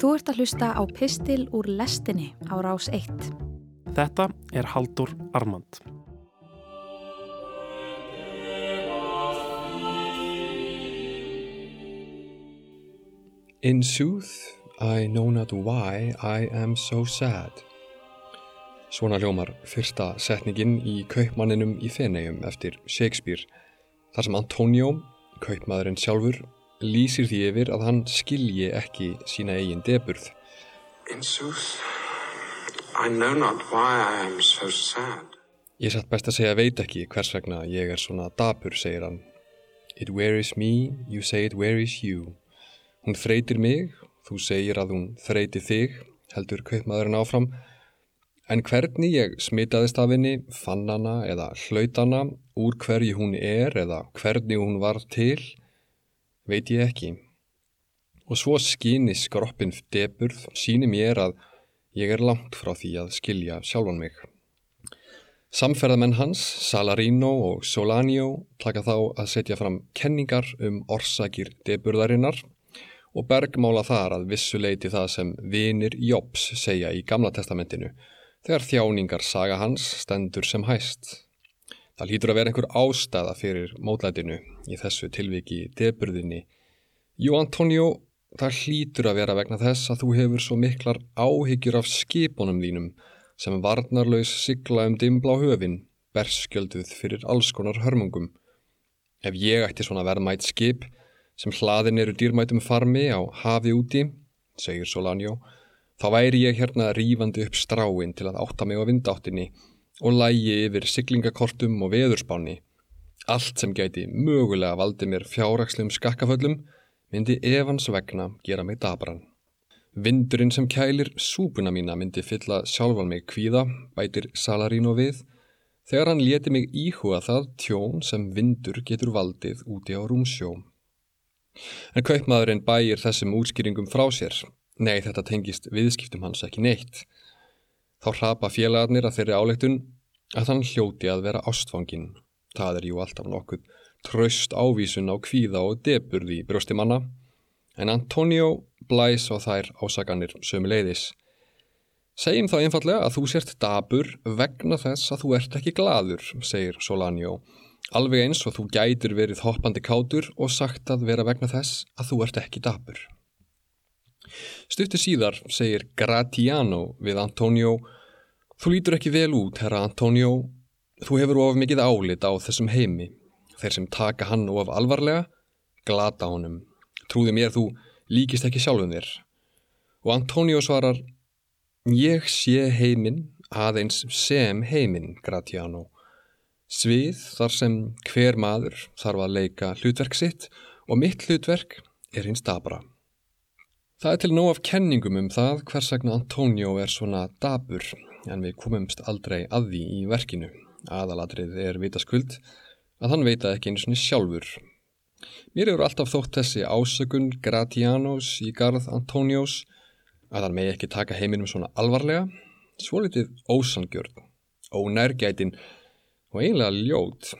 Þú ert að hlusta á Pistil úr lestinni á rás 1. Þetta er Haldur Armand. In sooth, I know not why I am so sad. Svona hljómar fyrsta setningin í Kaupmanninum í Fenegjum eftir Shakespeare, þar sem Antonio, kaupmaðurinn sjálfur, lýsir því yfir að hann skilji ekki sína eigin deburð. Sooth, I know not why I am so sad. Ég satt best að segja veit ekki hvers vegna ég er svona dapur, segir hann. It wearies me, you say it wearies you. Hún þreytir mig, þú segir að hún þreyti þig, heldur kaupmaðurinn áfram. En hvernig ég smitaðist af henni, fann hana eða hlaut hana, úr hverju hún er eða hvernig hún var til, veit ég ekki. Og svo skýni skroppin deburð síni mér að ég er langt frá því að skilja sjálfan mig. Samferðamenn hans, Salarino og Solanio, taka þá að setja fram kenningar um orsakir deburðarinnar og bergmála þar að vissuleiti það sem vinir Jóps segja í Gamla testamentinu þegar þjáningar saga hans stendur sem hæst. Það lítur að vera einhver ástæða fyrir mótlætinu í þessu tilviki deburðinni. Jú Antonio, það hlýtur að vera vegna þess að þú hefur svo miklar áhyggjur af skipunum þínum sem varnarlaus sigla um dimbla á höfin, berskjölduð fyrir alls konar hörmungum. Ef ég ætti svona verðmætt skip, sem hlaðin eru dýrmætum farmi á hafi úti, segir Solanjó, þá væri ég hérna rífandi upp stráin til að átta mig á vindáttinni og lægi yfir siglingakortum og veðurspáni. Allt sem gæti mögulega valdi mér fjárrakslegum skakkaföllum myndi evans vegna gera mig dabran. Vindurinn sem kælir súpuna mína myndi fylla sjálfan mig kvíða, bætir Salarino við, þegar hann leti mig íhuga það tjón sem vindur getur valdið úti á rúmsjóm. En kaupmaðurinn bægir þessum útskýringum frá sér. Nei, þetta tengist viðskiptum hans ekki neitt. Þá hrapa félagarnir að þeirri áleiktun að hann hljóti að vera ástfangin. Það er jú alltaf nokkuð tröst ávísun á kvíða og deburði í brjóstimanna. En Antonio blæs á þær ásaganir sömu leiðis. Segjum þá einfallega að þú sért dabur vegna þess að þú ert ekki gladur, segir Solanjó. Alveg eins og þú gætir verið hoppandi kátur og sagt að vera vegna þess að þú ert ekki dabur. Stuttir síðar segir Gratiano við Antonio Þú lítur ekki vel út, herra Antonio. Þú hefur of mikið álit á þessum heimi. Þeir sem taka hann of alvarlega, glata honum. Trúði mér þú líkist ekki sjálfum þér. Og Antonio svarar Ég sé heiminn aðeins sem heiminn, Gratiano. Svið þar sem hver maður þarf að leika hlutverk sitt og mitt hlutverk er hins dabra. Það er til nóg af kenningum um það hvers vegna Antonio er svona dabur en við komumst aldrei að því í verkinu. Aðaladrið er vitaskuld að hann veita ekki eins og sjálfur. Mér eru alltaf þótt þessi ásökun Gratianos í garð Antonios að hann megi ekki taka heiminum svona alvarlega, svo litið ósangjörn, ónærgætin og eiginlega ljót.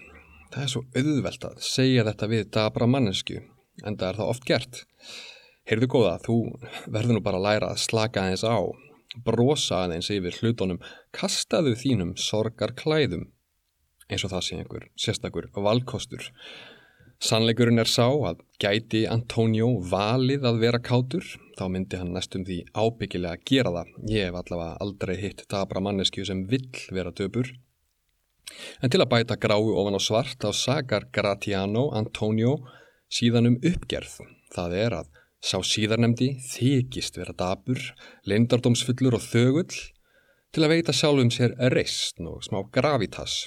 Það er svo auðvelt að segja þetta við dabra mannesku, en það er það oft gert. Heyrðu góða, þú verður nú bara að læra að slaka aðeins á, brosa aðeins yfir hlutunum, kastaðu þínum sorgar klæðum, eins og það sé einhver sérstakur valkostur. Sannleikurinn er sá að gæti Antonio valið að vera kátur, þá myndi hann næstum því ábyggilega að gera það. Ég hef allavega aldrei hitt dabra mannesku sem vill vera döpur. En til að bæta gráu ofan á svart á sagar Gratiano Antonio síðan um uppgerð. Það er að sá síðarnemdi þykist vera dabur, leindardómsfullur og þögull til að veita sjálfum sér reist og smá gravitas.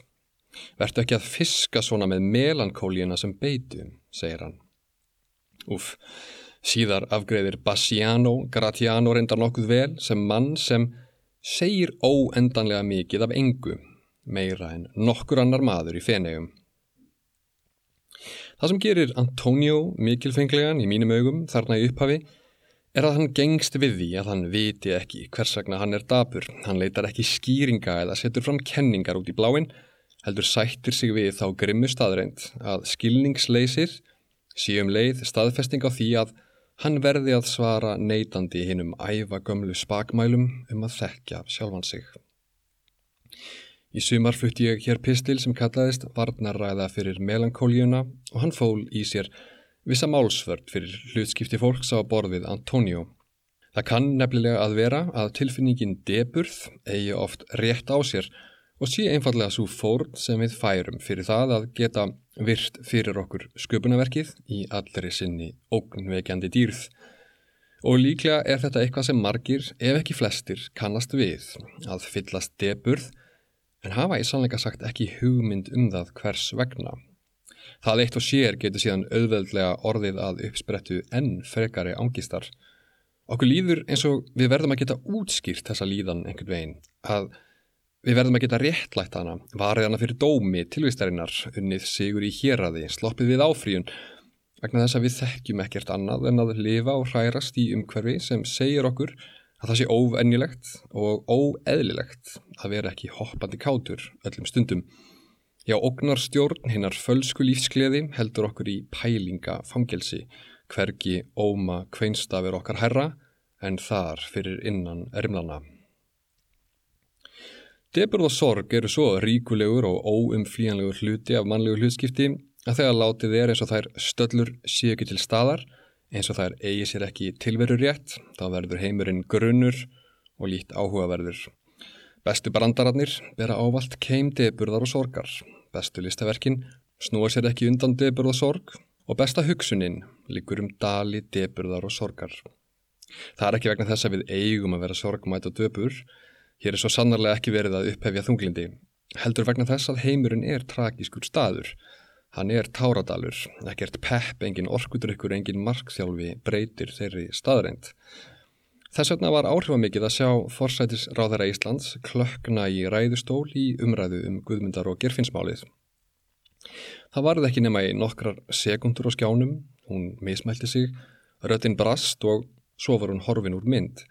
Vertu ekki að fiska svona með melankólíuna sem beitu, segir hann. Uff, síðar afgreðir Bassiano Gratiano reyndar nokkuð vel sem mann sem segir óendanlega mikið af engu, meira en nokkur annar maður í fenegum. Það sem gerir Antonio mikilfenglegan í mínum augum þarna í upphafi er að hann gengst við því að hann viti ekki hvers vegna hann er dabur. Hann leitar ekki skýringa eða setur fram kenningar út í bláinn heldur sættir sig við þá grimmu staðreind að skilningsleysir síum leið staðfesting á því að hann verði að svara neitandi hinnum æfa gömlu spakmælum um að þekkja sjálfan sig. Í sumar flutti ég hér pistil sem kallaðist Varnarræða fyrir melankóljuna og hann fól í sér vissa málsvörd fyrir hlutskipti fólks á borðið Antonio. Það kann nefnilega að vera að tilfinningin deburð eigi oft rétt á sér og sé einfallega svo fórn sem við færum fyrir það að geta virt fyrir okkur sköpunaverkið í allri sinni ógnveikjandi dýrð. Og líklega er þetta eitthvað sem margir, ef ekki flestir, kannast við að fyllast deburð en hafa í sannleika sagt ekki hugmynd um það hvers vegna. Það eitt og sér getur síðan auðveldlega orðið að uppsprettu enn frekari ángistar. Okkur líður eins og við verðum að geta útskýrt þessa líðan einhvern veginn, að við verðum að geta réttlætt hana, varið hana fyrir dómi, tilvistarinnar, unnið sigur í héræði, sloppið við áfríun, vegna þess að við þekkjum ekkert annað en að lifa og hrærast í umhverfi sem segir okkur að það sé óvennilegt og óeðlilegt að vera ekki hoppandi kátur öllum stundum. Já, ógnar stjórn hinnar fölsku lífskleði heldur okkur í pælinga fangelsi, hvergi óma kveinstafir okkar herra en þar fyrir innan ermlana. Deburð og sorg eru svo ríkulegur og óumflíjanlegur hluti af mannlegu hlutskipti að þegar látið er eins og þær stöllur séu ekki til staðar eins og þær eigi sér ekki tilveru rétt, þá verður heimurinn grunnur og lít áhugaverður. Bestu brandararnir bera ávalt keim deburðar og sorgar. Bestu listaverkin snúa sér ekki undan deburð og sorg og besta hugsunin líkur um dali deburðar og sorgar. Það er ekki vegna þess að við eigum að vera sorgmætt og döpur. Hér er svo sannarlega ekki verið að upphefja þunglindi. Heldur vegna þess að heimurinn er tragískur staður Hann er táradalur, ekkert pepp, engin orkudrykkur, engin markþjálfi breytir þeirri staðreind. Þess vegna var áhrifamikið að sjá forsætis ráðara Íslands klökna í ræðustól í umræðu um Guðmundar og Gerfinsmálið. Það varði ekki nema í nokkrar sekundur á skjánum, hún mismælti sig, röttin brast og svo var hún horfin úr mynd.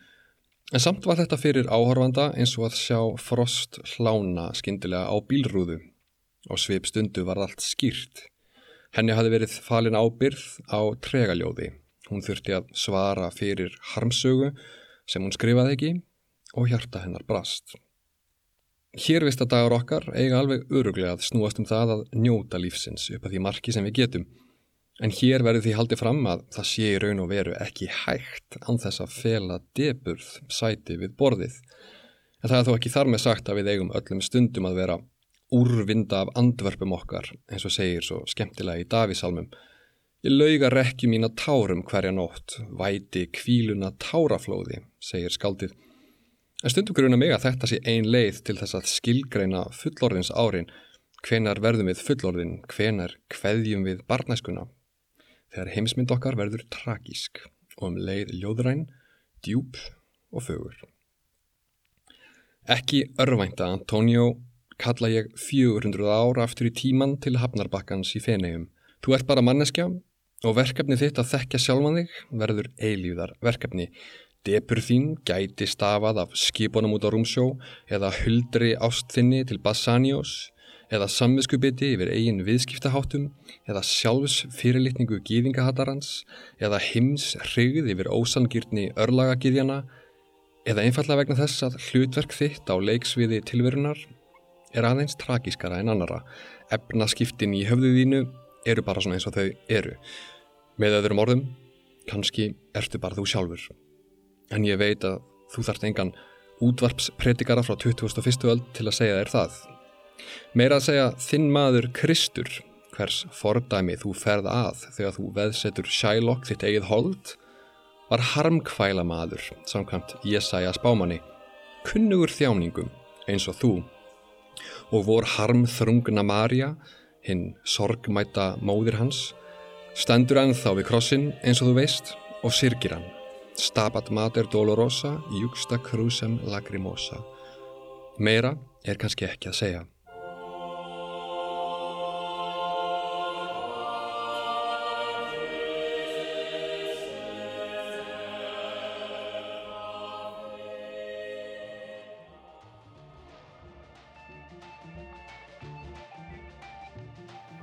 En samt var þetta fyrir áhorfanda eins og að sjá frost hlána skindilega á bílrúðu Á sveip stundu var allt skýrt. Henni hafi verið falin ábyrð á tregaljóði. Hún þurfti að svara fyrir harmsögu sem hún skrifaði ekki og hjarta hennar brast. Hér vist að dagar okkar eiga alveg öruglega að snúast um það að njóta lífsins upp að því marki sem við getum. En hér verður því haldið fram að það sé í raun og veru ekki hægt án þess að fela deburð sæti við borðið. En það er þó ekki þar með sagt að við eigum öllum stundum að vera úrvinda af andverpum okkar, eins og segir svo skemmtilega í Davísalmum. Ég lauga rekki mína tárum hverja nótt, væti kvíluna táraflóði, segir skaldið. En stundum gruna mig að þetta sé ein leið til þess að skilgreina fullorðins árin, hvenar verðum við fullorðin, hvenar kveðjum við barnæskuna. Þegar heimsmynd okkar verður tragísk og um leið ljóðræn, djúb og fögur. Ekki örvænta Antonio kalla ég 400 ára aftur í tíman til hafnarbakkans í fenegum. Þú ert bara manneskja og verkefni þitt að þekkja sjálfan þig verður eilíðar verkefni. Depur þín gæti stafað af skipunum út á rúmsjó eða huldri ástþinni til Bassanios eða samviskubiti yfir eigin viðskiptaháttum eða sjálfs fyrirlitningu gýðingahattarans eða hims hrigð yfir ósangýrni örlagagiðjana eða einfallega vegna þess að hlutverk þitt á leiksviði tilverunar er aðeins tragískara en annara. Efnaskiptin í höfðuðínu eru bara svona eins og þau eru. Með öðrum orðum, kannski ertu bara þú sjálfur. En ég veit að þú þarft engan útvarpspredikara frá 2001. öld til að segja þér það. Meira að segja þinn maður Kristur, hvers fordæmi þú ferð að þegar þú veðsetur sjælokk þitt eigið hold, var harmkvæla maður, samkvæmt Jésaja spámanni, kunnugur þjáningum eins og þú og vor harmþrungna Marja, hinn sorgmæta móðir hans, stendur ennþá við krossin eins og þú veist og sirkir hann. Stabat mater dolorosa, juxta crucem lacrimosa. Meira er kannski ekki að segja.